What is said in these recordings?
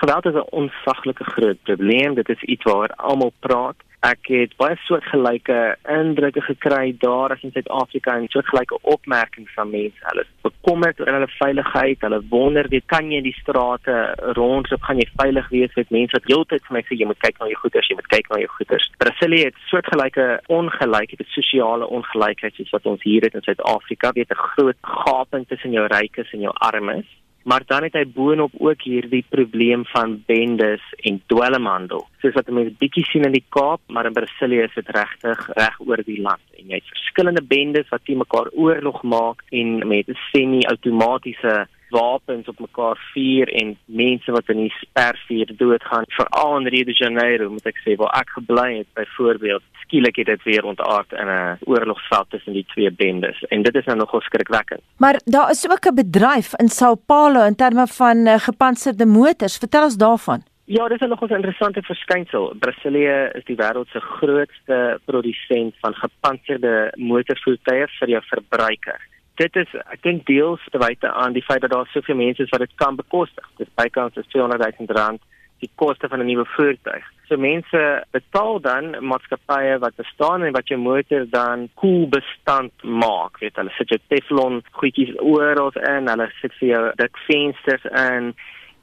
Geweld is 'n onsaglike groot probleem. Dit is iets waaroor almal praat. Ek het baie soortgelyke indrukke gekry daar as in Suid-Afrika en soortgelyke opmerkings van mense. Hulle is bekommerd oor hulle veiligheid. Hulle wonder, weet kan jy in die strate rondloop, gaan jy veilig wees met mense wat heeltyd vir my sê jy moet kyk na jou goeders, jy moet kyk na jou goeders. Brasilia het soortgelyke ongelykheid, sosiale ongelykheid soos wat ons hier het in Suid-Afrika. Weet 'n groot gaping tussen jou rykes en jou armes maar dan het hy boonop ook hierdie probleem van bendes en dwelmhandel. Soos wat mense bietjie sien in die Kaap, maar in Brasilia is dit regtig reg oor die land. En jy het verskillende bendes wat teen mekaar oorlog maak en met semi-outomatiese wapens op mekaar vuur en mense wat in die spervuur doodgaan veral in Rio de Janeiro moet ek sê waar ek gebly het byvoorbeeld skielik het dit weer ontaard in 'n oorlogsveld tussen die twee bendes. En dit is nou nogal skrikwekkend. Maar daar is ook 'n bedryf in Sao Paulo in terme van uh, gepantserde motors. Vertel ons daarvan. Ja, dit is nog 'n interessante verskynsel. Brasilië is die wêreld se grootste produsent van gepantserde motorvoertuie vir jou verbruiker dit is ek dink deels te wyte aan die feit dat daar soveel mense is wat dit kan bekostig. Dis bykans 200 000 rand die koste van 'n nuwe voertuig. So mense betaal dan maatskappye wat bestaan en wat jou motor dan koel cool bestand maak. Weet hulle sit jou Teflon goedjies oral in, hulle sit vir jou dik vensters in.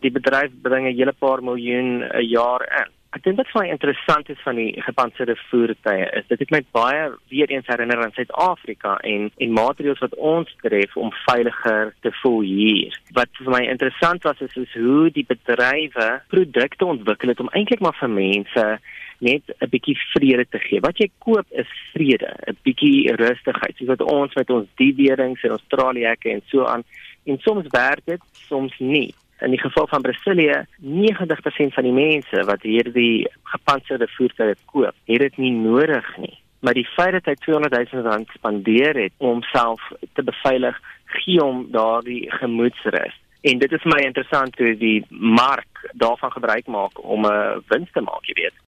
Die bedryf bring 'n hele paar miljoen 'n jaar in. Ek dink wat vir my interessant is van die gepantserde voertuie is dit het my baie weer eens herinner aan Suid-Afrika en en maatreëls wat ons tref om veiliger te voel hier. Wat vir my interessant was is, is hoe die bedrywe produkte ontwikkel het om eintlik maar vir mense net 'n bietjie vrede te gee. Wat jy koop is vrede, 'n bietjie rustigheid. Soos wat ons met ons diewering in Australië en so aan en soms werk dit, soms nie in die geval van Brasilië 90% van die mense wat hierdie gepantserde voertuie koop, het dit nie nodig nie. Maar die feit dat hy 200 000 rand spandeer het om homself te beveilig, gee hom daardie gemoedsrus. En dit is my interessant hoe die mark daarvan gebruik maak om 'n wins te maak, jy weet.